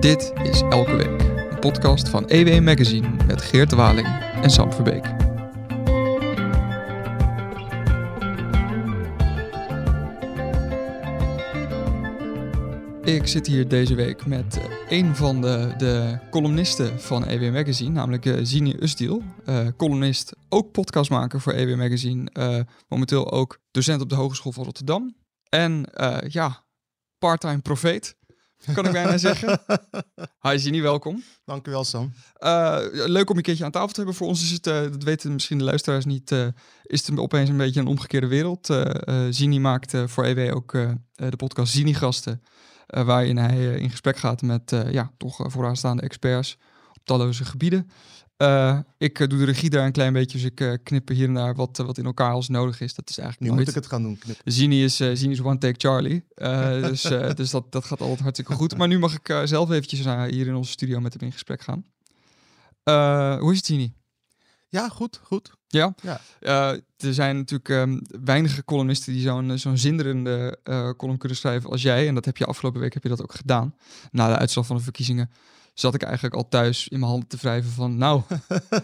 Dit is Elke Week, een podcast van EW Magazine met Geert Waling en Sam Verbeek. Ik zit hier deze week met eh, een van de, de columnisten van EW Magazine, namelijk uh, Zini Usdiel. Uh, columnist, ook podcastmaker voor EW Magazine. Uh, momenteel ook docent op de Hogeschool van Rotterdam. En ja, parttime profeet, kan ik bijna zeggen. Hi Zini, welkom. Dank u wel, Sam. leuk om een keertje aan tafel te hebben. Voor ons is het, dat weten misschien de luisteraars niet, is het opeens een beetje een omgekeerde wereld. Zini maakt voor EW ook de podcast Zini Gasten. Waarin hij in gesprek gaat met ja, toch vooraanstaande experts op talloze gebieden. Ik doe de regie daar een klein beetje, dus ik knip hier en daar wat, wat in elkaar als nodig is. Dat is eigenlijk Nu nooit. moet ik het gaan doen, knippen. Zini is, Zini is one take Charlie, dus, dus dat, dat gaat altijd hartstikke goed. Maar nu mag ik zelf eventjes hier in onze studio met hem in gesprek gaan. hoe is het, Zini? Ja, goed, goed. Ja? ja. Er zijn natuurlijk um, weinige columnisten die zo'n zo'n zinderende column kunnen schrijven als jij. En dat heb je afgelopen week heb je dat ook gedaan. Na de uitslag van de verkiezingen zat ik eigenlijk al thuis in mijn handen te wrijven van... Nou,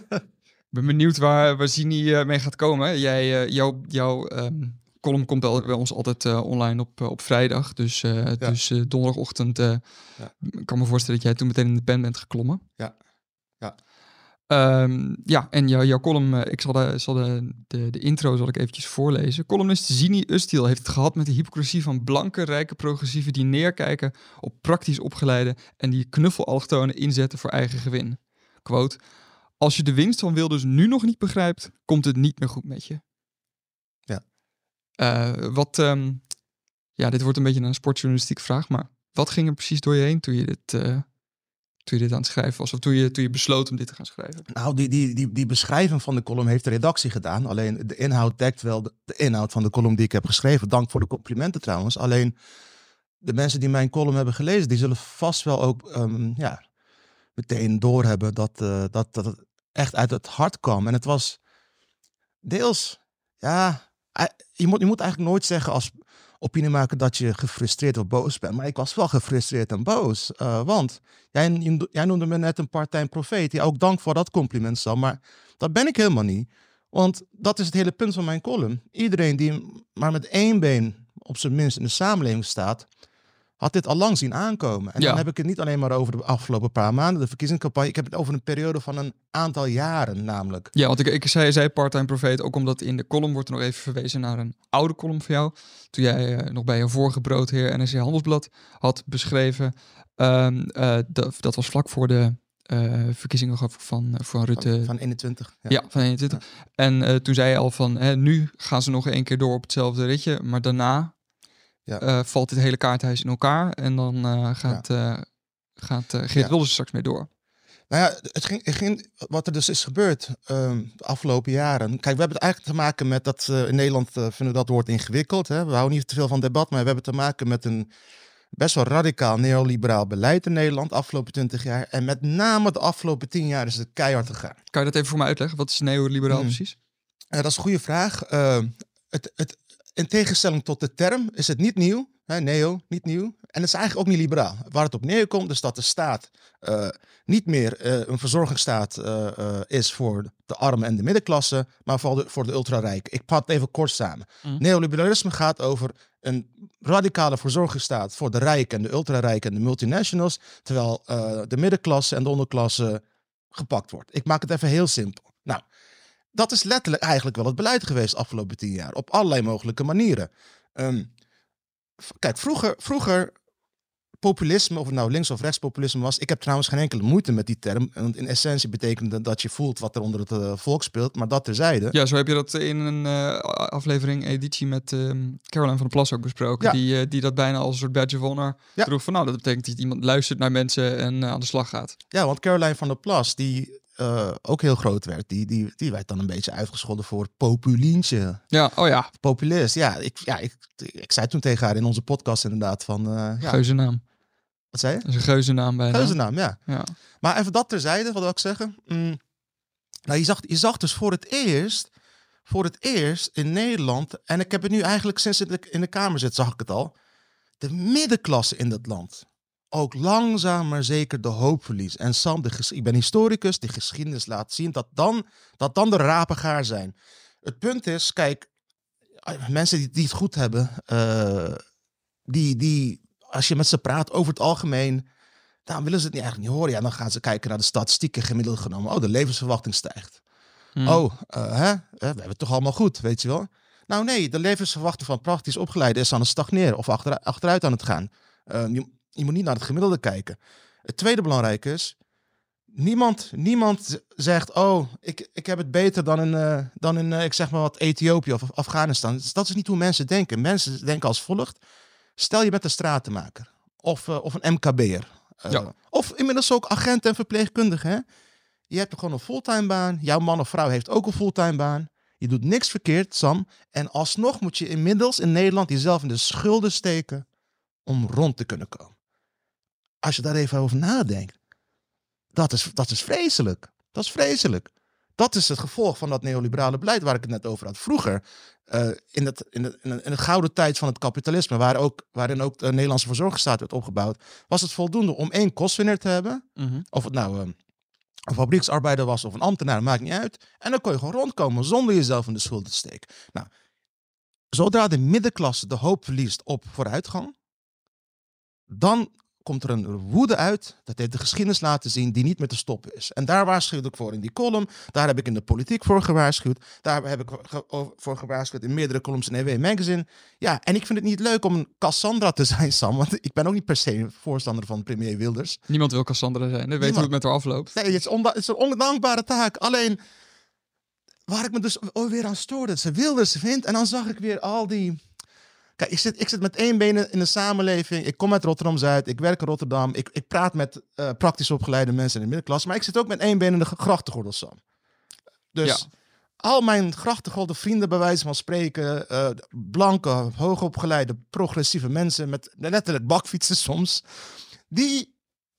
ik ben benieuwd waar, waar Zini uh, mee gaat komen. Jij, jouw jouw um, column komt bij ons altijd online op, op vrijdag. Dus, ja. dus donderdagochtend ja. ik kan me voorstellen dat jij toen meteen in de pen bent geklommen. Ja. Um, ja, en jou, jouw column, ik zal, de, zal de, de, de, intro zal ik eventjes voorlezen. Columnist Zini Ustiel heeft het gehad met de hypocrisie van blanke, rijke progressieven die neerkijken op praktisch opgeleide en die knuffelallochtonen inzetten voor eigen gewin. Quote, als je de winst van Wilders nu nog niet begrijpt, komt het niet meer goed met je. Ja. Uh, wat, um, ja, dit wordt een beetje een sportjournalistiek vraag, maar wat ging er precies door je heen toen je dit... Uh, toen je dit aan het schrijven was? Of toen je, toen je besloot om dit te gaan schrijven? Nou, die, die, die, die beschrijving van de column heeft de redactie gedaan. Alleen de inhoud dekt wel de, inhoud van de column die ik heb geschreven. Dank voor de complimenten trouwens. Alleen de mensen die mijn column hebben gelezen, die zullen vast wel ook um, ja, meteen doorhebben dat, uh, dat, dat het echt uit het hart kwam. En het was deels, ja, je moet, je moet eigenlijk nooit zeggen als opinie maken dat je gefrustreerd of boos bent. Maar ik was wel gefrustreerd en boos. Uh, want jij, jij noemde me net een part-time profeet. Ja, ook dank voor dat compliment, Sam. Maar dat ben ik helemaal niet. Want dat is het hele punt van mijn column. Iedereen die maar met één been op zijn minst in de samenleving staat, had dit al lang zien aankomen. En Ja. dan heb ik het niet alleen maar over de afgelopen paar maanden, de verkiezingscampagne. Ik heb het over een periode van een aantal jaren namelijk. Ja, want ik, ik zei, zei part-time profeet ook omdat in de column wordt er nog even verwezen naar een oude column van jou. Toen jij eh, nog bij je vorige broodheer NRC Handelsblad had beschreven. Ehm, eh, dat, dat was vlak voor de eh, verkiezingen van, van Rutte. Van, van 21. ja. van 21. En toen zei je al van, hè, nu gaan ze nog één keer door op hetzelfde ritje. Maar daarna Ja. eh, valt dit hele kaarthuis in elkaar. En dan eh, gaat, eh gaat Geert Ja. Wilders straks mee door. Nou ja, het ging, het ging, wat er dus is gebeurd ehm, de afgelopen jaren. Kijk, we hebben het eigenlijk te maken met dat in Nederland vinden we dat woord ingewikkeld. Hè? We houden niet te veel van debat, maar we hebben te maken met een best wel radicaal neoliberaal beleid in Nederland de afgelopen 20 jaar. En met name de afgelopen 10 jaar is het keihard gegaan. Kan je dat even voor mij uitleggen? Wat is neoliberaal Hmm. precies? Dat is een goede vraag. Eh, het, het, in tegenstelling tot de term is het niet nieuw. Hè, neo, niet nieuw. En het is eigenlijk ook niet liberaal. Waar het op neerkomt is dat de staat eh, niet meer eh, een verzorgingsstaat eh, is voor de armen en de middenklasse, maar voor de, voor de ultrarijken. Ik vat het even kort samen. Mhm. Neoliberalisme gaat over een radicale verzorgingsstaat voor de rijken en de ultrarijken en de multinationals, terwijl de middenklasse en de onderklasse gepakt wordt. Ik maak het even heel simpel. Dat is letterlijk eigenlijk wel het beleid geweest de afgelopen tien jaar. Op allerlei mogelijke manieren. Ehm, kijk, vroeger, vroeger populisme, of het nou links of rechts populisme was. Ik heb trouwens geen enkele moeite met die term. Want in essentie betekent dat dat je voelt wat er onder het eh, volk speelt. Maar dat terzijde. Ja, zo heb je dat in een eh, aflevering, editie met ehm, Caroline van der Plas ook besproken. Ja. Die, eh, die dat bijna als een soort badge of honor Ja. droeg. Van nou, dat betekent dat iemand luistert naar mensen en aan de slag gaat. Ja, want Caroline van der Plas, die eh, ook heel groot werd, die, die, die werd dan een beetje uitgescholden voor populientje. Ja, oh ja, Populist. Ja, ik, ja ik, ik zei toen tegen haar in onze podcast inderdaad van... eh ja, geuzennaam. wat zei je? Dat is een geuzennaam bijna. Geuzennaam, ja. Ja. Maar even dat terzijde, wat wil ik zeggen? Mm, nou, je, zag, je zag dus voor het eerst, voor het eerst in Nederland, en ik heb het nu eigenlijk sinds ik in de Kamer zit, zag ik het al, de middenklasse in dat land ook langzaam maar zeker de hoop verliest. En Sam, de ik ben historicus, die geschiedenis laat zien dat dan, dat dan de rapen gaar zijn. Het punt is, kijk, eh, mensen die, die het goed hebben, eh, die, die, als je met ze praat over het algemeen, dan willen ze het niet, eigenlijk niet horen. Ja, dan gaan ze kijken naar de statistieken gemiddeld genomen. Oh, de levensverwachting stijgt. Hmm. Oh, eh, hè? We hebben het toch allemaal goed, weet je wel? Nou nee, de levensverwachting van praktisch opgeleide is aan het stagneren of achteru- achteruit aan het gaan. Eh, je, moet niet naar het gemiddelde kijken. Het tweede belangrijke is, niemand, niemand zegt, oh, ik, ik heb het beter dan in, eh, dan in eh, ik zeg maar wat, Ethiopië of Afghanistan. Dat is niet hoe mensen denken. Mensen denken als volgt. Stel je bent een stratenmaker of, eh, of een MKB'er. Ja. Of inmiddels ook agent en verpleegkundige. Hè? Je hebt gewoon een fulltime baan. Jouw man of vrouw heeft ook een fulltime baan. Je doet niks verkeerd, Sam. En alsnog moet je inmiddels in Nederland jezelf in de schulden steken om rond te kunnen komen. Als je daar even over nadenkt, dat is, dat is vreselijk. Dat is vreselijk. Dat is het gevolg van dat neoliberale beleid waar ik het net over had. Vroeger, eh, in, het, in, het, in, het, in het gouden tijd van het kapitalisme, waar ook, waarin ook de Nederlandse verzorgingsstaat werd opgebouwd, was het voldoende om één kostwinner te hebben. Mhm. Of het nou eh, een fabrieksarbeider was of een ambtenaar, maakt niet uit. En dan kon je gewoon rondkomen zonder jezelf in de schulden te steken. Nou, zodra de middenklasse de hoop verliest op vooruitgang, dan komt er een woede uit. Dat heeft de geschiedenis laten zien die niet meer te stoppen is. En daar waarschuwde ik voor in die column. Daar heb ik in de politiek voor gewaarschuwd. Daar heb ik voor gewaarschuwd in meerdere columns in EW Magazine. Ja, en ik vind het niet leuk om een Cassandra te zijn, Sam. Want ik ben ook niet per se een voorstander van premier Wilders. Niemand wil Cassandra zijn. We weten hoe het met haar afloopt. Nee, het is, het is een ondankbare taak. Alleen, waar ik me dus weer aan stoorde, ze wilde, ze vindt. En dan zag ik weer al die... Kijk, ik zit, ik zit met één been in de samenleving. Ik kom uit Rotterdam-Zuid. Ik werk in Rotterdam. Ik, ik praat met eh, praktisch opgeleide mensen in de middenklasse. Maar ik zit ook met één been in de grachtengordel, Sam. Dus Ja. al mijn grachtengordel vrienden, bij wijze van spreken... eh, blanke, hoogopgeleide, progressieve mensen... met letterlijk bakfietsen soms... die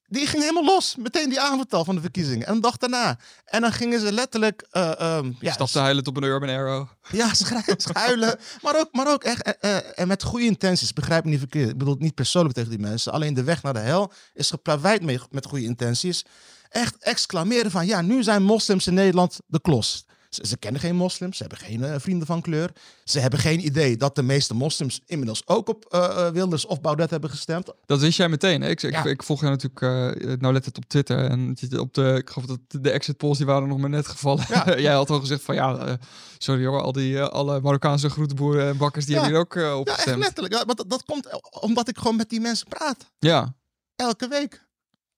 die ging helemaal los. Meteen die avond al van de verkiezingen. En de dag daarna. En dan gingen ze letterlijk... eh, ehm, ja, Stapte huilend op een Urban Arrow. ja, schuilen. maar, ook, maar ook echt eh, eh, en met goede intenties. Begrijp me niet verkeerd. Ik bedoel het niet persoonlijk tegen die mensen. Alleen de weg naar de hel is geplaveid met goede intenties. Echt exclameren van... Ja, nu zijn moslims in Nederland de klos. Ze, ze kennen geen moslims. Ze hebben geen eh, vrienden van kleur. Ze hebben geen idee dat de meeste moslims inmiddels ook op eh, eh, Wilders of Baudet hebben gestemd. Dat wist jij meteen. Hè? Ik, ik, Ja. ik volg je natuurlijk eh nauwlettend op Twitter. En op de, ik geloof dat de exit polls die waren nog maar net gevallen. Ja. jij had al gezegd van ja, sorry hoor, al die alle Marokkaanse groenteboeren en bakkers die Ja. hebben hier ook op Ja, echt letterlijk. Ja, maar dat, dat komt omdat ik gewoon met die mensen praat. Ja, Elke week.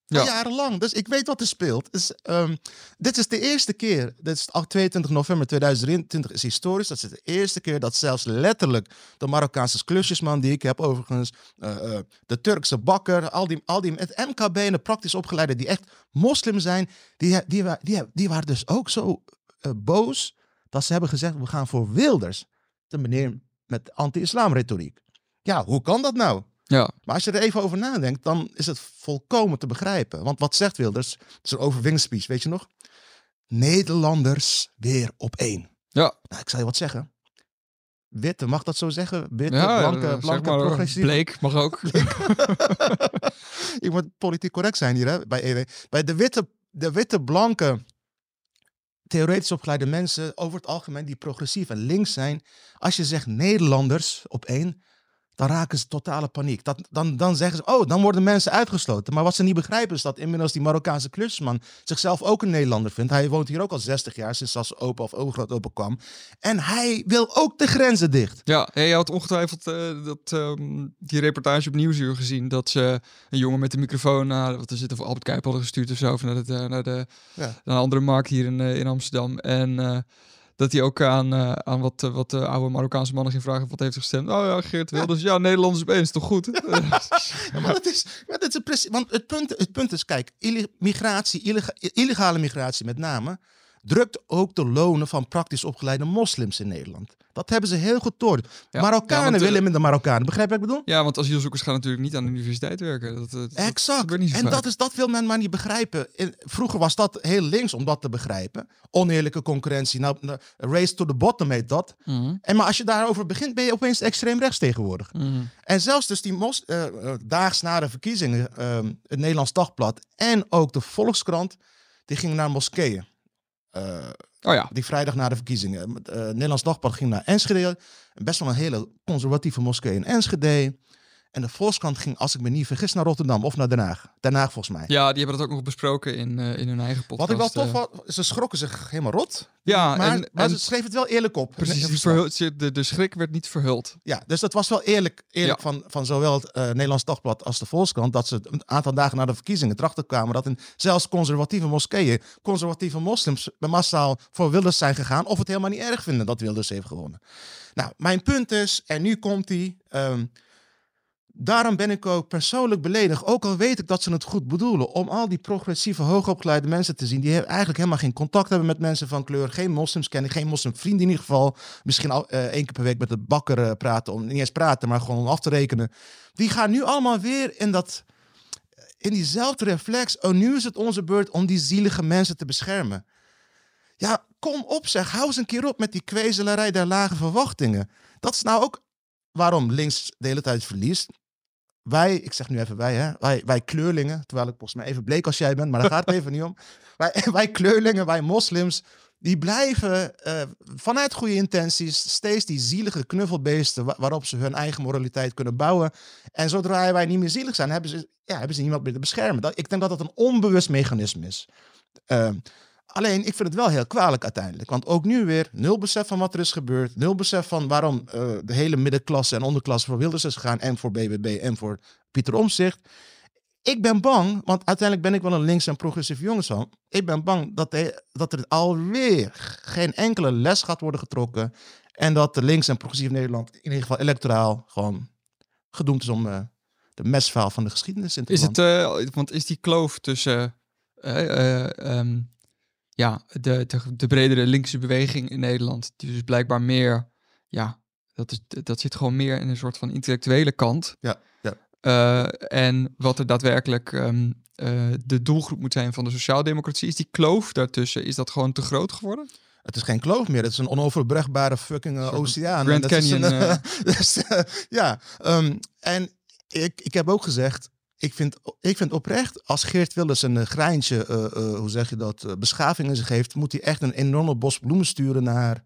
Ja. Jarenlang. Dus ik weet wat er speelt. Dus, dit is de eerste keer. Dit is al 22 november 2023 is historisch. Dat is de eerste keer dat zelfs letterlijk de Marokkaanse klusjesman die ik heb overigens, eh, eh, de Turkse bakker, al die, al die het MKB en de praktisch opgeleiden die echt moslim zijn, die, die, die, die, die waren dus ook zo eh, boos dat ze hebben gezegd we gaan voor Wilders. De meneer met anti-islam retoriek. Ja, hoe kan dat nou? Ja. Maar als je er even over nadenkt, dan is het volkomen te begrijpen. Want wat zegt Wilders? Het is een overwinningsspeech, weet je nog? Nederlanders weer op één. Ja. Nou, ik zal je wat zeggen. Witte, mag dat zo zeggen? Witte, ja blanke, eh, zeg blanke, maar, progressieve. Bleek mag ook. ik moet politiek correct zijn hier, hè, bij EW. Bij de witte, de witte, blanke, theoretisch opgeleide mensen, over het algemeen, die progressief en links zijn. Als je zegt Nederlanders op één, dan raken ze totale paniek. Dat, dan, dan zeggen ze, oh, dan worden mensen uitgesloten. Maar wat ze niet begrijpen is dat inmiddels die Marokkaanse klusman zichzelf ook een Nederlander vindt. Hij woont hier ook al 60 jaar, sinds als opa of overgroot opa kwam. En hij wil ook de grenzen dicht. Ja, hey, je had ongetwijfeld eh, dat, ehm, die reportage op Nieuwsuur gezien. Dat ze een jongen met de microfoon naar, wat is het, of Albert Kuip hadden gestuurd of zo. Of naar, het, eh, naar, de, Ja. naar een andere markt hier in, eh, in Amsterdam. En dat hij ook aan, eh, aan wat, eh, wat eh, oude Marokkaanse mannen ging vragen. Wat heeft hij gestemd? Oh ja, Geert Wilders. Ja, Nederlanders op één is toch goed? Ja, maar dat is, maar dat is precies, want het punt, het punt is, kijk, illi- migratie, illega- illegale migratie met name, drukt ook de lonen van praktisch opgeleide moslims in Nederland. Dat hebben ze heel goed door. Ja, Marokkanen ja, want, willen eh, minder Marokkanen. Begrijp je wat ik bedoel? Ja, want asielzoekers gaan natuurlijk niet aan de universiteit werken. Dat, dat, dat Exact. niet En vaak. dat, is, dat wil men maar niet begrijpen. In- vroeger was dat heel links om dat te begrijpen. Oneerlijke concurrentie. Nou, nou, race to the bottom heet dat. Mhm, En maar als je daarover begint, ben je opeens extreem rechts tegenwoordig. mhm. En zelfs dus die mos, eh, eh, daags na de verkiezingen, ehm, het Nederlands Dagblad en ook de Volkskrant, die gingen naar moskeeën. Eh, Oh ja. die vrijdag na de verkiezingen. Eh, Nederlands Dagblad ging naar Enschede. Best wel een hele conservatieve moskee in Enschede. En de Volkskrant ging, als ik me niet vergis, naar Rotterdam of naar Den Haag. Den Haag volgens mij. ja, die hebben dat ook nog besproken in, eh, in hun eigen podcast. Wat ik wel tof eh. vond, ze schrokken zich helemaal rot. Ja, maar en, maar en ze schreef het wel eerlijk op. precies, de, de schrik werd niet verhuld. Ja, dus dat was wel eerlijk, eerlijk van, van zowel het eh, Nederlands Dagblad als de Volkskrant. Dat ze een aantal dagen na de verkiezingen erachter kwamen dat in zelfs conservatieve moskeeën, conservatieve moslims massaal voor Wilders zijn gegaan. Of het helemaal niet erg vinden dat Wilders heeft gewonnen. Nou, mijn punt is, en nu komt hij. Daarom ben ik ook persoonlijk beledigd. Ook al weet ik dat ze het goed bedoelen. Om al die progressieve, hoogopgeleide mensen te zien. Die eigenlijk helemaal geen contact hebben met mensen van kleur. Geen moslims kennen, geen moslimvrienden in ieder geval. Misschien al, eh, één keer per week met de bakker eh, praten. Om niet eens praten, maar gewoon om af te rekenen. Die gaan nu allemaal weer in dat. In diezelfde reflex. Oh, nu is het onze beurt om die zielige mensen te beschermen. Ja, kom op zeg. Hou eens een keer op met die kwezelarij der lage verwachtingen. Dat is nou ook waarom links de hele tijd verliest. Wij, ik zeg nu even wij, hè, wij, wij kleurlingen, terwijl ik volgens mij even bleek als jij bent, maar daar gaat het even niet om. Wij, wij kleurlingen, wij moslims, die blijven eh, vanuit goede intenties steeds die zielige knuffelbeesten wa- waarop ze hun eigen moraliteit kunnen bouwen. En zodra wij niet meer zielig zijn, hebben ze, ja, hebben ze niemand meer te beschermen. Dat, ik denk dat dat een onbewust mechanisme is. Ehm, Alleen, ik vind het wel heel kwalijk uiteindelijk. Want ook nu weer nul besef van wat er is gebeurd. Nul besef van waarom eh, de hele middenklasse en onderklasse voor Wilders is gegaan. En voor BBB en voor Pieter Omzicht. Ik ben bang, want uiteindelijk ben ik wel een links- en progressief jongensman. Ik ben bang dat, de, dat er alweer geen enkele les gaat worden getrokken. En dat de links- en progressief Nederland, in ieder geval electoraal, gewoon gedoemd is om eh, de mesvaal van de geschiedenis in te Is het, eh, want is die kloof tussen eh, eh, ehm, ja, de, de, de bredere linkse beweging in Nederland, die dus blijkbaar meer, ja, dat, is, dat zit gewoon meer in een soort van intellectuele kant. Ja, ja. Eh, en wat er daadwerkelijk ehm, eh, de doelgroep moet zijn van de sociaaldemocratie, is die kloof daartussen, is dat gewoon te groot geworden? Het is geen kloof meer. Het is een onoverbregbare fucking oceaan. Grand En dat is Canyon, een, dus, eh, ja, ehm, en ik, ik heb ook gezegd, ik vind, ik vind oprecht, als Geert Wilders een eh, greintje, eh, eh, hoe zeg je dat, beschaving in zich heeft, moet hij echt een enorme bos bloemen sturen naar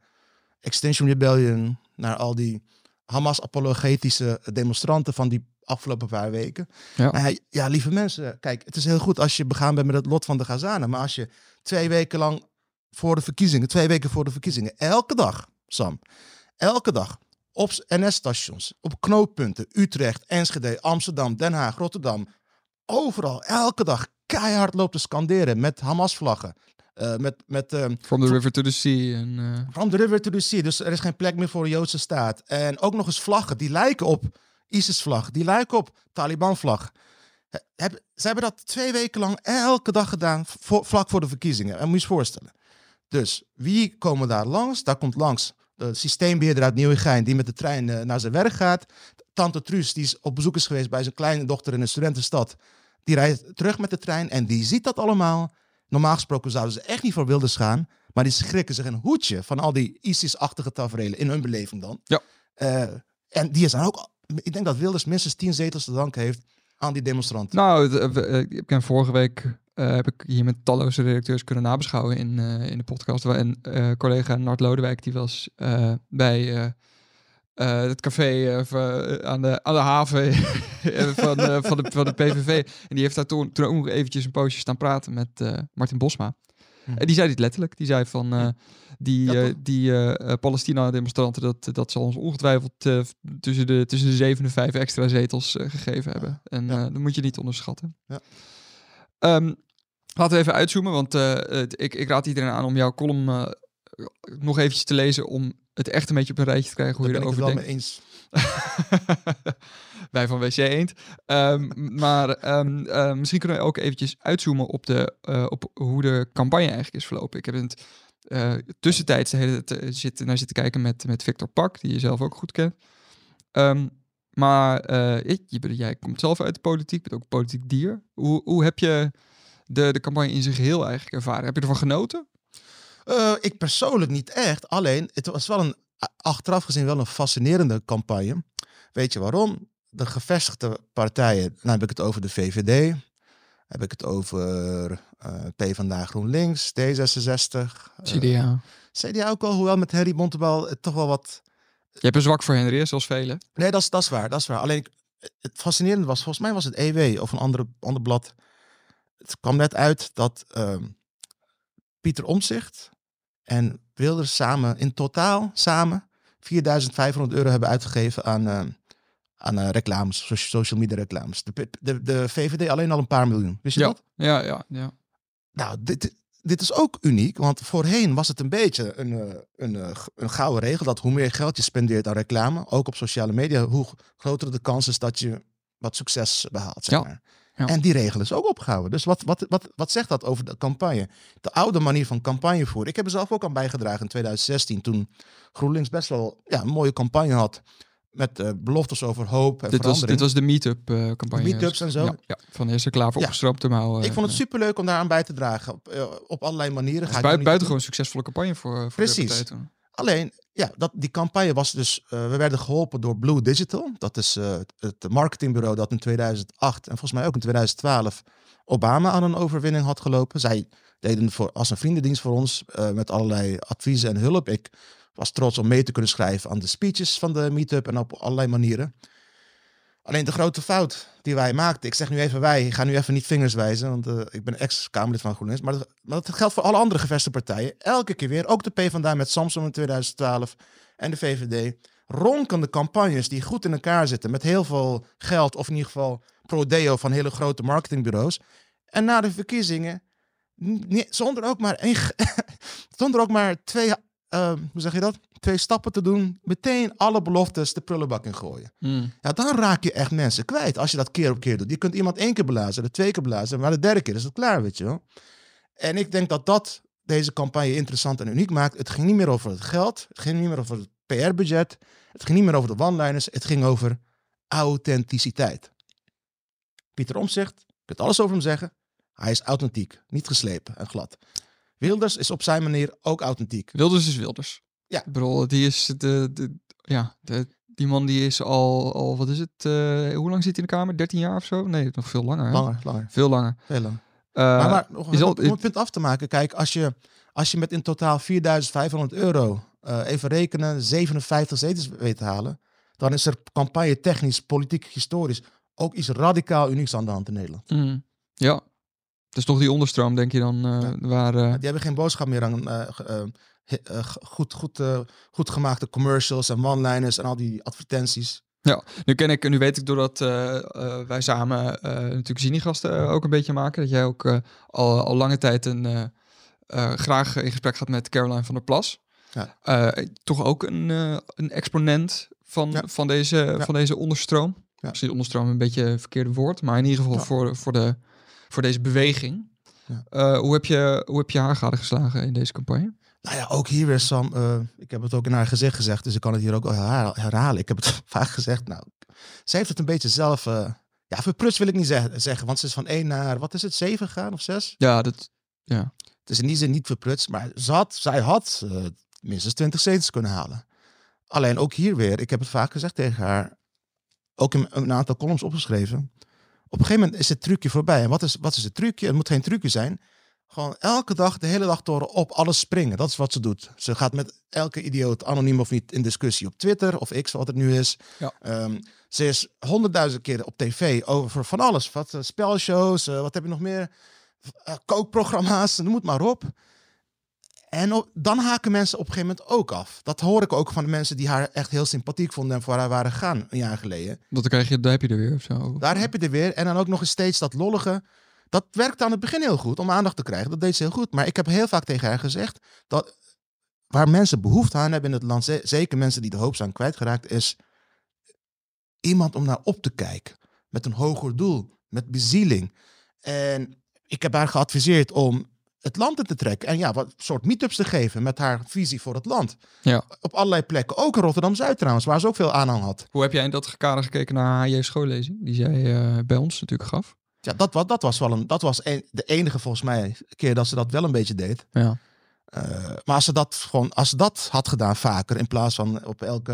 Extinction Rebellion, naar al die Hamas-apologetische demonstranten van die afgelopen paar weken. Ja, ja, lieve mensen, kijk, het is heel goed als je begaan bent met het lot van de Gazanen, maar als je twee weken lang voor de verkiezingen, twee weken voor de verkiezingen, elke dag, Sam, elke dag op NS-stations, op knooppunten, Utrecht, Enschede, Amsterdam, Den Haag, Rotterdam, overal, elke dag keihard loopt te scanderen met Hamas-vlaggen. eh, met, met ehm, From the river to the sea. En, eh, From the river to the sea. Dus er is geen plek meer voor de Joodse staat. En ook nog eens vlaggen die lijken op ISIS-vlag. Die lijken op Taliban-vlag. He- heb- Ze hebben dat twee weken lang elke dag gedaan, voor, vlak voor de verkiezingen. En moet je eens voorstellen. Dus wie komen daar langs? Daar komt langs de systeembeheerder uit Nieuwegein... die met de trein eh, naar zijn werk gaat. Tante Truus, die is op bezoek is geweest bij zijn kleine dochter in een studentenstad... die rijdt terug met de trein en die ziet dat allemaal... Normaal gesproken zouden ze echt niet voor Wilders gaan. Maar die schrikken zich een hoedje van al die ISIS-achtige tafereelen in hun beleving dan. Ja. Eh, en die is dan ook... Ik denk dat Wilders minstens tien zetels te danken heeft aan die demonstranten. Nou, eh, ik ben vorige week eh, heb ik hier met talloze redacteurs kunnen nabeschouwen in, eh, in de podcast. En eh, collega Nart Lodewijk die was bij het café aan, de, aan de haven van, van, de, van de PVV. En die heeft daar toen, toen ook nog eventjes een poosje staan praten met Martin Bosma. Hm. En die zei dit letterlijk. Die zei van die, Ja, die Palestina-demonstranten, dat, dat zal ons ongetwijfeld tussen, de, tussen de zeven en vijf extra zetels gegeven hebben. En Ja. dat moet je niet onderschatten. Ja. Ehm, laten we even uitzoomen, want eh, het- ik, ik raad iedereen aan om jouw column eh, nog eventjes te lezen om het echt een beetje op een rijtje te krijgen hoe Daar je ik erover het wel denkt. mee eens. Wij van WC Eend. Ehm, maar ehm, eh, misschien kunnen we ook eventjes uitzoomen op, de, op hoe de campagne eigenlijk is verlopen. Ik heb in het uh, tussentijds de hele tijd zitten, naar zitten kijken met, met Victor Pak, die je zelf ook goed kent. Ehm, maar ik, jij komt zelf uit de politiek, bent ook een politiek dier. Hoe, hoe heb je de, de campagne in zijn geheel eigenlijk ervaren? Heb je ervan genoten? ik persoonlijk niet echt. Alleen, het was wel een, achteraf gezien wel een fascinerende campagne. Weet je waarom? De gevestigde partijen, dan heb ik het over de VVD, heb ik het over uh, PvdA GroenLinks, D66. CDA. CDA ook wel, hoewel met Harry Bontebal het toch wel wat... Je hebt een zwak voor Henry, zoals velen. Nee, dat is, dat is waar, dat is waar. Alleen, het fascinerende was, volgens mij was het EW of een andere, ander blad. Het kwam net uit dat uh, Pieter Omzicht en Wilders samen, in totaal samen, 4500 euro hebben uitgegeven aan, uh, aan uh, reclames, social media reclames. De, de, de VVD alleen al een paar miljoen. Wist je ja. dat? Ja, ja, ja. Nou, dit, dit is ook uniek, want voorheen was het een beetje een, uh, een, uh, een gouden regel dat hoe meer geld je spendeert aan reclame, ook op sociale media, hoe groter de kans is dat je wat succes behaalt. Zeg maar. Ja. En die regel is ook opgehouden. Dus wat, wat, wat, wat zegt dat over de campagne? De oude manier van campagne voeren. Ik heb er zelf ook aan bijgedragen in 2016, toen GroenLinks best wel ja, een mooie campagne had. Met uh, beloftes over hoop en dit was, dit was de meetup uh, campagne. Meetups en zo. Ja, ja. van eerste klaar voor ja. opgestroomd te houden. Ik vond het superleuk om daaraan bij te dragen. Op, uh, op allerlei manieren. Ga buiten, buitengewoon succesvolle campagne voor, voor Precies. Alleen, ja, dat, die campagne was dus... we werden geholpen door Blue Digital. Dat is het marketingbureau dat in 2008 en volgens mij ook in 2012... Obama aan een overwinning had gelopen. Zij deden voor, als een vriendendienst voor ons met allerlei adviezen en hulp. Ik was trots om mee te kunnen schrijven aan de speeches van de meetup en op allerlei manieren. Alleen de grote fout die wij maakten, ik zeg nu even wij, ik ga nu even niet vingers wijzen, want uh, ik ben ex-Kamerlid van GroenLinks, maar dat, geldt voor alle andere gevestigde partijen. Elke keer weer, ook de PvdA met Samsung in 2012 en de VVD, ronkende campagnes die goed in elkaar zitten met heel veel geld, of in ieder geval prodeo van hele grote marketingbureaus. En na de verkiezingen, zonder ook maar, zonder ook maar twee uh, hoe zeg je dat? Twee stappen te doen, meteen alle beloftes de prullenbak in gooien. Mm. Ja, dan raak je echt mensen kwijt als je dat keer op keer doet. Je kunt iemand één keer blazen, de twee keer blazen, maar de derde keer is het klaar, weet je wel. En ik denk dat dat deze campagne interessant en uniek maakt. Het ging niet meer over het geld, het ging niet meer over het PR-budget, het ging niet meer over de one-liners, het ging over authenticiteit. Pieter Omzicht, je kunt alles over hem zeggen, hij is authentiek, niet geslepen en glad. Wilders is op zijn manier ook authentiek. Wilders is Wilders. Ja. Bedoel, die is de, de ja, de, die man die is al, al wat is het, uh, hoe lang zit hij in de Kamer? 13 jaar of zo? Nee, nog veel langer. Hè? Langer, langer. Veel langer. Veel langer. Uh, maar, maar nog, is al, om het punt af te maken, kijk, als je, als je met in totaal 4500 euro, uh, even rekenen, 57 zetels weet te halen, dan is er campagne technisch, politiek, historisch ook iets radicaal unieks aan de hand in Nederland. Mm, ja, dus toch die onderstroom, denk je dan, uh, ja. waar... Uh... Die hebben geen boodschap meer aan uh, goed, goed, goed gemaakte commercials en one-liners en al die advertenties. Ja, nu ken ik, nu weet ik doordat wij samen natuurlijk Zinigasten ook een beetje maken, dat jij ook al, al lange tijd een, graag in gesprek gaat met Caroline van der Plas. Ja. toch ook een, een exponent van, Ja. van, deze, van deze onderstroom. Misschien onderstroom een beetje een verkeerde woord, maar in ieder geval voor, voor, de, voor deze beweging. Ja. Eh, hoe, heb je, hoe heb je haar geslagen in deze campagne? Nou ja, ook hier weer Sam. eh, ik heb het ook in haar gezicht gezegd, dus ik kan het hier ook herhalen. Ik heb het vaak gezegd. Nou, zij heeft het een beetje zelf. eh, ja, verprutst wil ik niet zeg- zeggen, want ze is van 1 naar, wat is het, 7 gegaan of 6? Ja, dat, ja. Het is in die zin niet verprutst, maar ze had, zij had minstens 20 zetels kunnen halen. Alleen ook hier weer, ik heb het vaak gezegd tegen haar, ook in een aantal columns opgeschreven. Op een gegeven moment is het trucje voorbij. En wat is, wat is het trucje? Het moet geen trucje zijn. Gewoon elke dag, de hele dag door op alles springen. Dat is wat ze doet. Ze gaat met elke idioot, anoniem of niet, in discussie op Twitter of X, wat het nu is. Ja. Ehm, ze is honderdduizend keer op tv over van alles. Wat eh, spelshows, eh, wat heb je nog meer? Eh, kookprogramma's, noem het maar op. En op- dan haken mensen op een gegeven moment ook af. Dat hoor ik ook van de mensen die haar echt heel sympathiek vonden en voor haar waren gegaan een jaar geleden. Dat krijg je, daar heb je er weer of zo. Daar heb je er weer. En dan ook nog eens steeds dat lollige. Dat werkte aan het begin heel goed om aandacht te krijgen. Dat deed ze heel goed. Maar ik heb heel vaak tegen haar gezegd dat waar mensen behoefte aan hebben in het land, ze- zeker mensen die de hoop zijn kwijtgeraakt, is iemand om naar op te kijken. Met een hoger doel, met bezieling. En ik heb haar geadviseerd om het land in te trekken. En ja, wat soort meetups te geven met haar visie voor het land. Ja. Op allerlei plekken. Ook in Rotterdam-Zuid trouwens, waar ze ook veel aanhang had. Hoe heb jij in dat kader gekeken naar HJ schoollezing? Die zij eh, bij ons natuurlijk gaf. Ja, dat, wa- dat was wel een, dat was een, de enige volgens mij keer dat ze dat wel een beetje deed. Ja. Eh, maar als ze dat gewoon, als ze dat had gedaan vaker, in plaats van op elke,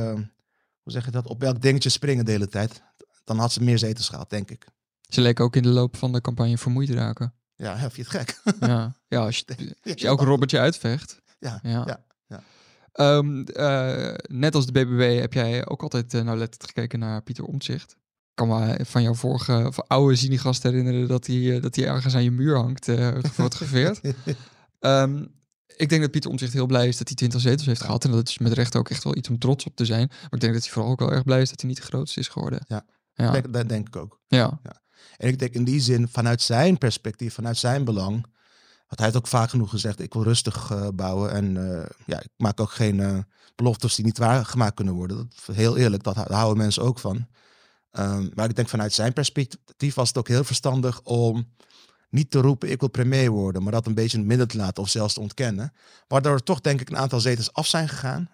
hoe zeg je dat, op elk dingetje springen de hele tijd, dan had ze meer zetels gehad, denk ik. Ze leek ook in de loop van de campagne vermoeid te raken. Ja, heb je het gek? ja, ja als, je, als je elke robbertje uitvecht. Ja, Ja. ja, ja. Ehm, eh, net als de BBB heb jij ook altijd uh, nauwlettend gekeken naar Pieter Omtzigt. Ik kan me van jouw vorige oude Zinigast herinneren dat hij, uh, dat hij ergens aan je muur hangt, gefotografeerd. um, ik denk dat Pieter Omtzigt heel blij is dat hij 20 zetels heeft gehad. En dat is met recht ook echt wel iets om trots op te zijn. Maar ik denk dat hij vooral ook wel erg blij is dat hij niet de grootste is geworden. Ja, ja. Denk, dat denk ik ook. Ja. ja. En ik denk in die zin, vanuit zijn perspectief, vanuit zijn belang, want hij heeft ook vaak genoeg gezegd, ik wil rustig uh, bouwen en uh, ja, ik maak ook geen uh, beloftes die niet waargemaakt kunnen worden. Dat, heel eerlijk, dat, houden mensen ook van. Um, maar ik denk vanuit zijn perspectief was het ook heel verstandig om niet te roepen, ik wil premier worden, maar dat een beetje in het midden te laten of zelfs te ontkennen. Waardoor er toch denk ik een aantal zetels af zijn gegaan,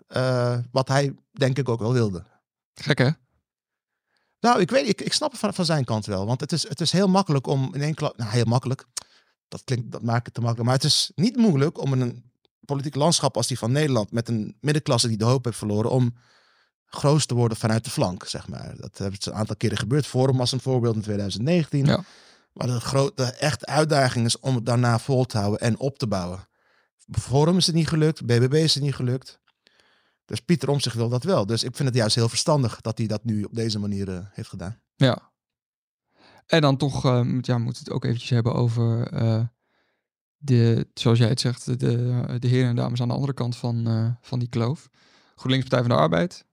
wat hij denk ik ook wel wilde. Gek? Nou, ik weet, ik, ik snap het van, van zijn kant wel. Want het is, het is heel makkelijk om in één klap. Nou, heel makkelijk. Dat klinkt, dat maakt het te makkelijk. Maar het is niet moeilijk om in een politiek landschap als die van Nederland. met een middenklasse die de hoop heeft verloren. om groot te worden vanuit de flank, zeg maar. Dat heeft een aantal keren gebeurd. Forum was een voorbeeld in 2019. Ja. Maar de grote, echte uitdaging is om het daarna vol te houden en op te bouwen. Forum is het niet gelukt, BBB is het niet gelukt. Dus Pieter om zich wil dat wel. Dus ik vind het juist heel verstandig dat hij dat nu op deze manier uh, heeft gedaan. Ja. En dan toch uh, ja, moet het ook eventjes hebben over uh, de, zoals jij het zegt, de, de heren en dames aan de andere kant van, van die kloof. GroenLinks Partij van de Arbeid,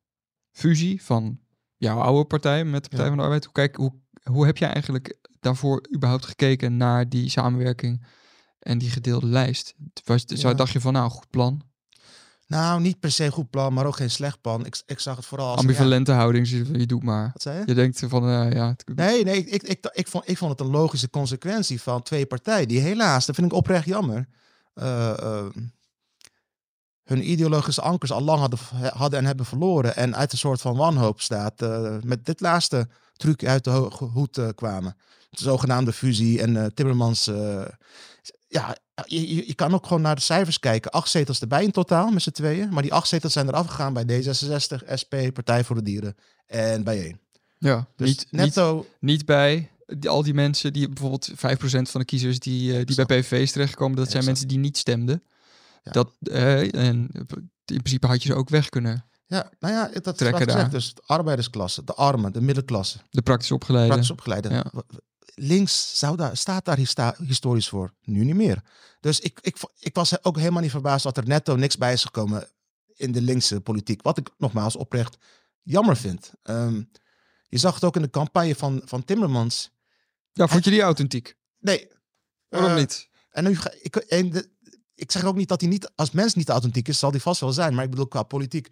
fusie van jouw oude partij met de Partij ja. van de Arbeid. Hoe, kijk, hoe, hoe heb jij eigenlijk daarvoor überhaupt gekeken naar die samenwerking en die gedeelde lijst? Was, ja. Dacht je van nou, goed plan? Nou, niet per se goed plan, maar ook geen slecht plan. Ik, ik zag het vooral als... Ambivalente ja. houding, je doet maar. Wat zei je? Je denkt van, uh, ja... Nee, nee, ik, ik, ik, vond, ik vond het een logische consequentie van twee partijen die helaas, dat vind ik oprecht jammer, uh, uh, hun ideologische ankers al lang hadden, hadden en hebben verloren en uit een soort van wanhoop staat, met dit laatste truc uit de hoed kwamen. De zogenaamde fusie en Timmermans... ja, je, je, je, kan ook gewoon naar de cijfers kijken. Acht zetels erbij in totaal met z'n tweeën. Maar die acht zetels zijn eraf gegaan bij D66, SP, Partij voor de Dieren en bijeen. Ja, dus niet, netto... niet, niet bij die, al die mensen die bijvoorbeeld 5% van de kiezers die, uh, die bij PVV is terechtgekomen, dat zijn mensen die niet stemden. Ja. Dat, uh, en in principe had je ze ook weg kunnen. Ja, nou ja, dat is wat gezegd. Dus de arbeidersklasse, de armen, de middenklasse. De praktisch opgeleide. Praktisch opgeleide. Ja links zou daar, staat daar historisch voor. Nu niet meer. Dus ik, ik, ik was ook helemaal niet verbaasd dat er netto niks bij is gekomen in de linkse politiek. Wat ik nogmaals oprecht jammer vind. Um, je zag het ook in de campagne van, van Timmermans. Ja, vond je die authentiek? Nee. Waarom uh, niet? En nu ga ik. En de, ik zeg ook niet dat hij niet, als mens niet authentiek is, zal hij vast wel zijn. Maar ik bedoel qua politiek.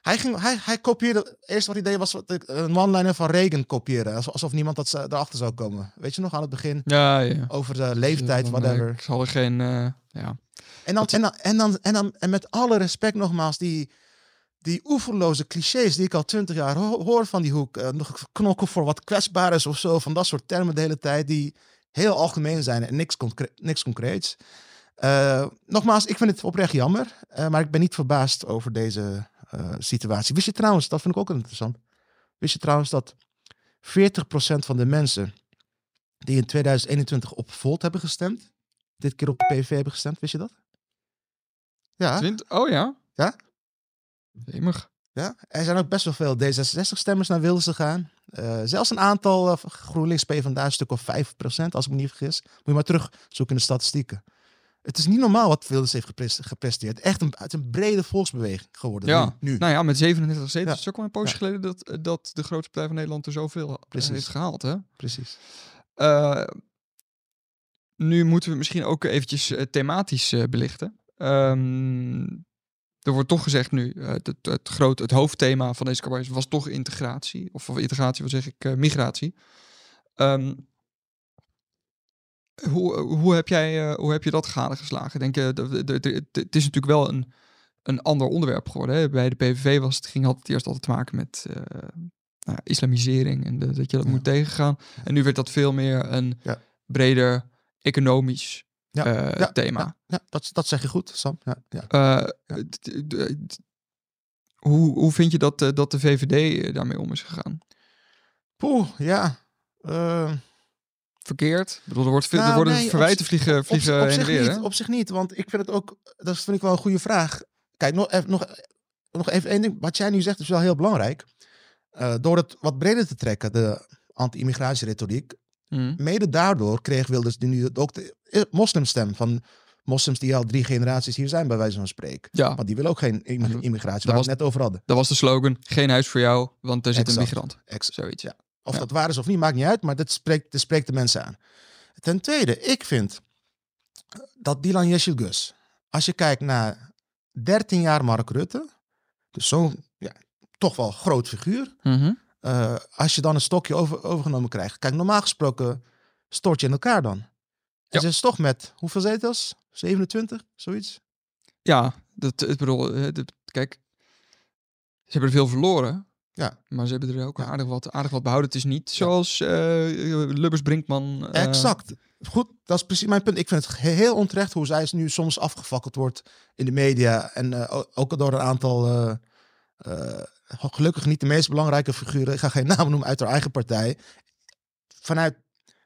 Hij, ging, hij, hij kopieerde, eerst wat hij deed was een one-liner van Reagan kopiëren. Alsof niemand dat erachter zou komen. Weet je nog, aan het begin? Ja, ja. Over de leeftijd, van, whatever. Ik zal er geen, uh, ja. En dan, en, dan, en, dan, en, dan, en met alle respect nogmaals, die, die oeverloze clichés die ik al twintig jaar ho hoor van die hoek. Uh, nog knokken voor wat kwetsbaar is of zo. Van dat soort termen de hele tijd die heel algemeen zijn en niks, concre niks concreets. Uh, nogmaals, ik vind het oprecht jammer. maar ik ben niet verbaasd over deze uh, situatie. Wist je trouwens, dat vind ik ook interessant. Wist je trouwens dat 40% van de mensen die in 2021 op Volt hebben gestemd, dit keer op de PVV hebben gestemd, wist je dat? Ja. 20? Oh ja? Ja. Jemig. Ja, er zijn ook best wel veel D66-stemmers naar Wilders gegaan. Uh, zelfs een aantal uh, GroenLinks PvdA, een stuk of 5%, als ik me niet vergis. Moet je maar terugzoeken in de statistieken. Het is niet normaal wat Wilders heeft gepresteerd. Echt een, uit een brede volksbeweging geworden. Ja, nu, nu. nou ja, met 37 zetels. Ja. Het is ook al een poosje Ja. geleden dat, dat de grootste partij van Nederland er zoveel eh, Precies. heeft gehaald. Hè? Precies. Uh, nu moeten we misschien ook eventjes thematisch uh, belichten. Um, er wordt toch gezegd nu, uh, het, het, het, groot, het hoofdthema van deze campagne was toch integratie. Of, of integratie, wat zeg ik, migratie. Um, hoe, hoe, heb jij, uh, hoe heb je dat gadegeslagen? Denk je, het is natuurlijk wel een, een ander onderwerp geworden. Hè? Bij de PVV was het, ging altijd eerst altijd te maken met nou, islamisering en de, dat je dat ja. moet tegengaan. En nu werd dat veel meer een ja. breder economisch ja, uh, thema. Ja, ja, dat, dat zeg je goed, Sam. Ja, ja. Uh, hoe, hoe vind je dat, dat de VVD daarmee om is gegaan? Poeh, ja. Verkeerd? Ik bedoel, er, wordt veel, nou, er worden nee, verwijten vliegen, vliegen op, op heen weer. Niet, op zich niet, want ik vind het ook, dat vind ik wel een goede vraag. Kijk, nog, even, nog, nog even één ding. Wat jij nu zegt is wel heel belangrijk. door het wat breder te trekken, de anti-immigratieretoriek, Mm. Mede daardoor kreeg Wilders nu ook de eh, moslimstem van moslims die al drie generaties hier zijn, bij wijze van spreken. Ja. Want die willen ook geen immigratie, waar we het net over hadden. Dat was de slogan, geen huis voor jou, want er zit een migrant. Exact. Zoiets. Ja. Of dat waar is of niet, maakt niet uit, maar dat spreekt, dat spreekt de mensen aan. Ten tweede, ik vind dat Dylan Yeşilgöz, als je kijkt naar 13 jaar Mark Rutte, dus zo'n ja, toch wel groot figuur, mm uh, als je dan een stokje over, overgenomen krijgt. Kijk, normaal gesproken stort je in elkaar dan. En ja. ze is toch met, hoeveel zetels? 27, zoiets? Ja, dat, ik bedoel, eh, kijk, ze hebben er veel verloren. Ja. Maar ze hebben er ook aardig, wat, aardig wat behouden. Het is niet zoals uh, Lubbers Brinkman. Uh... Exact. Goed, dat is precies mijn punt. Ik vind het heel onterecht hoe zij nu soms afgefakkeld wordt in de media. En uh, ook door een aantal gelukkig niet de meest belangrijke figuren, ik ga geen naam noemen uit haar eigen partij. Vanuit,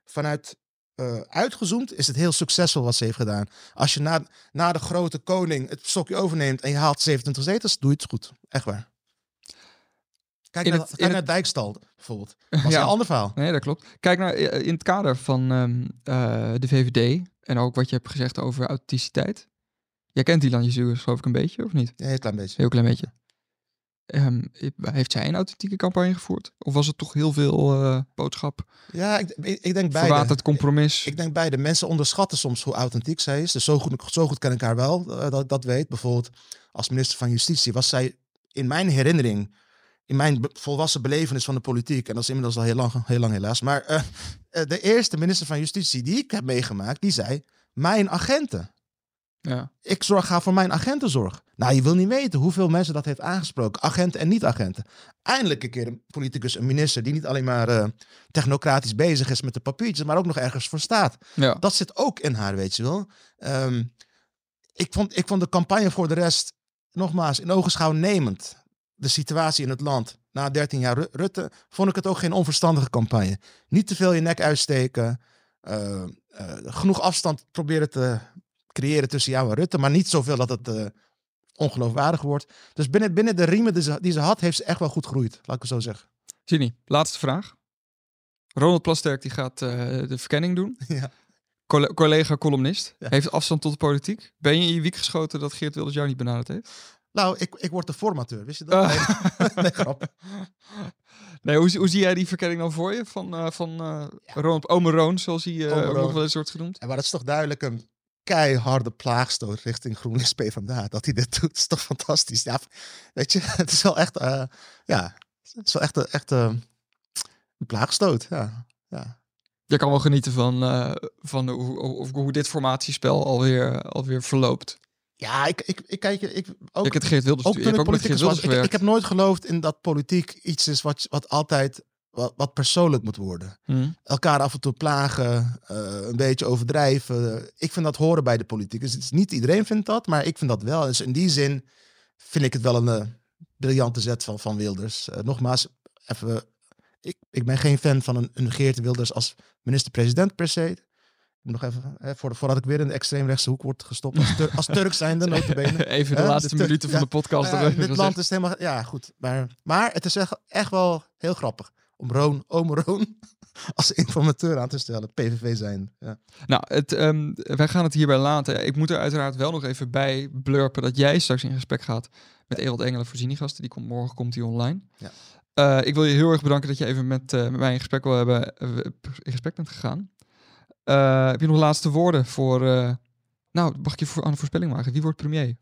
vanuit uh, uitgezoomd is het heel succesvol wat ze heeft gedaan. Als je na, na de grote koning het stokje overneemt en je haalt 27 zetels, doe je het goed. Echt waar. Kijk, naar, het, kijk naar Dijkstal bijvoorbeeld. Dat was ja. een ander verhaal. Nee, dat klopt. Kijk naar in het kader van um, uh, de VVD en ook wat je hebt gezegd over authenticiteit. Jij kent die landjes geloof ik een beetje, of niet? Ja, heel klein beetje. Heel klein beetje. Um, heeft zij een authentieke campagne gevoerd? Of was het toch heel veel uh, boodschap? Ja, ik, ik, ik denk beide. het compromis. Ik, ik, denk beide. Mensen onderschatten soms hoe authentiek zij is. Dus zo goed, zo goed ken ik haar wel, uh, dat dat weet. Bijvoorbeeld als minister van Justitie was zij in mijn herinnering, in mijn volwassen belevenis van de politiek, en dat is inmiddels al heel lang, heel lang helaas, maar uh, de eerste minister van Justitie die ik heb meegemaakt, die zei, mijn agenten. Ja. Ik zorg, ga voor mijn agentenzorg. Nou, je wil niet weten hoeveel mensen dat heeft aangesproken. Agenten en niet-agenten. Eindelijk een keer een politicus, een minister... die niet alleen maar uh, technocratisch bezig is met de papiertjes... maar ook nog ergens voor staat. Ja. Dat zit ook in haar, weet je wel. Um, ik, vond, ik vond de campagne voor de rest... nogmaals, in ogenschouw nemend. De situatie in het land. Na 13 jaar Rutte vond ik het ook geen onverstandige campagne. Niet te veel je nek uitsteken... Uh, uh, genoeg afstand proberen te creëren tussen jou en Rutte, maar niet zoveel dat het uh, ongeloofwaardig wordt. Dus binnen, binnen de riemen die ze, die ze had, heeft ze echt wel goed gegroeid, laat ik het zo zeggen. Ginny, laatste vraag. Ronald Plasterk die gaat de verkenning doen. Ja. Coll collega columnist, ja. heeft afstand tot de politiek. Ben je in je wiek geschoten dat Geert Wilders jou niet benaderd heeft? Nou, ik, ik word de formateur, wist je dat? Uh. Nee, nee, grap. Nee, hoe, hoe zie jij die verkenning dan voor je? Van, uh, van uh, ja. Omeroon, zoals hij uh, nog wel eens wordt genoemd? Ja, maar dat is toch duidelijk een keiharde plaagstoot richting GroenLinks PvdA. Dat hij dit doet, is toch fantastisch. Ja, weet je, het is wel echt, ja, het is wel echt, echt een plaagstoot. Ja, ja. Je kan wel genieten van, van hoe, hoe, hoe dit formatiespel alweer, alweer verloopt. Ja, ik, ik, ik kijk, ik ook. Ik heb Geert Wilders, ook toen ik politicus was, ik, ik, heb nooit geloofd in dat politiek iets is wat, wat altijd wat, wat persoonlijk moet worden. Hmm. Elkaar af en toe plagen, uh, een beetje overdrijven. Ik vind dat horen bij de politiek. Dus het is niet iedereen vindt dat, maar ik vind dat wel. Dus in die zin vind ik het wel een uh, briljante zet van, van Wilders. Uh, nogmaals, even, ik, ik ben geen fan van een, een Geert Wilders als minister-president per se. Nog even, hè, voor, voordat ik weer in de extreemrechtse hoek word gestopt als, Tur als Turk zijnde, notabene. Even de laatste de minuten van de podcast. Ja, dit land is helemaal, ja goed. Maar, maar het is echt, echt wel heel grappig om Roon, oom Roon als informateur aan te stellen, PVV zijn. Ja. Nou, het, um, wij gaan het hierbij laten. Ik moet er uiteraard wel nog even bij blurpen dat jij straks in gesprek gaat met Ewald Engelen voor Zinigasten. Die komt morgen komt die online. Ja. Uh, ik wil je heel erg bedanken dat je even met, uh, met mij in gesprek wil hebben, uh, in gesprek bent gegaan. Heb je nog laatste woorden voor? nou, mag ik je voor, aan de voorspelling maken? Wie wordt premier?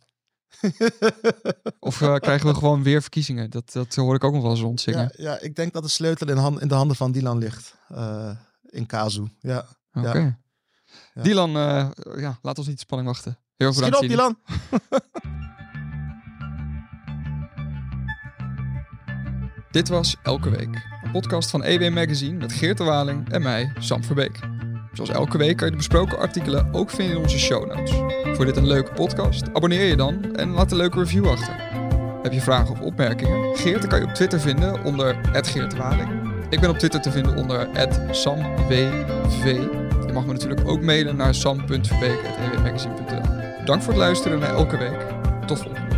Of eh, krijgen we gewoon weer verkiezingen? Dat, dat hoor ik ook nog wel eens rondzingen. ja, ja, ik denk dat de sleutel in, hand, in de handen van Dylan ligt. eh, in Kazu. Ja. Oké. Ja. Dylan, eh, ja, laat ons niet de spanning wachten. Heel Schiet bedankt. op. Dylan. Dit was Elke Week. Een podcast van EW Magazine met Geert de Waling en mij, Sam Verbeek. Zoals elke week kan je de besproken artikelen ook vinden in onze show notes. Voor dit een leuke podcast? Abonneer je dan en laat een leuke review achter. Heb je vragen of opmerkingen? Geert kan je op Twitter vinden onder Geert de Waling. Ik ben op Twitter te vinden onder SamWV. Je mag me natuurlijk ook mailen naar sam.verbeek.ewmagazine.nl Dank voor het luisteren naar Elke Week. Tot volgende.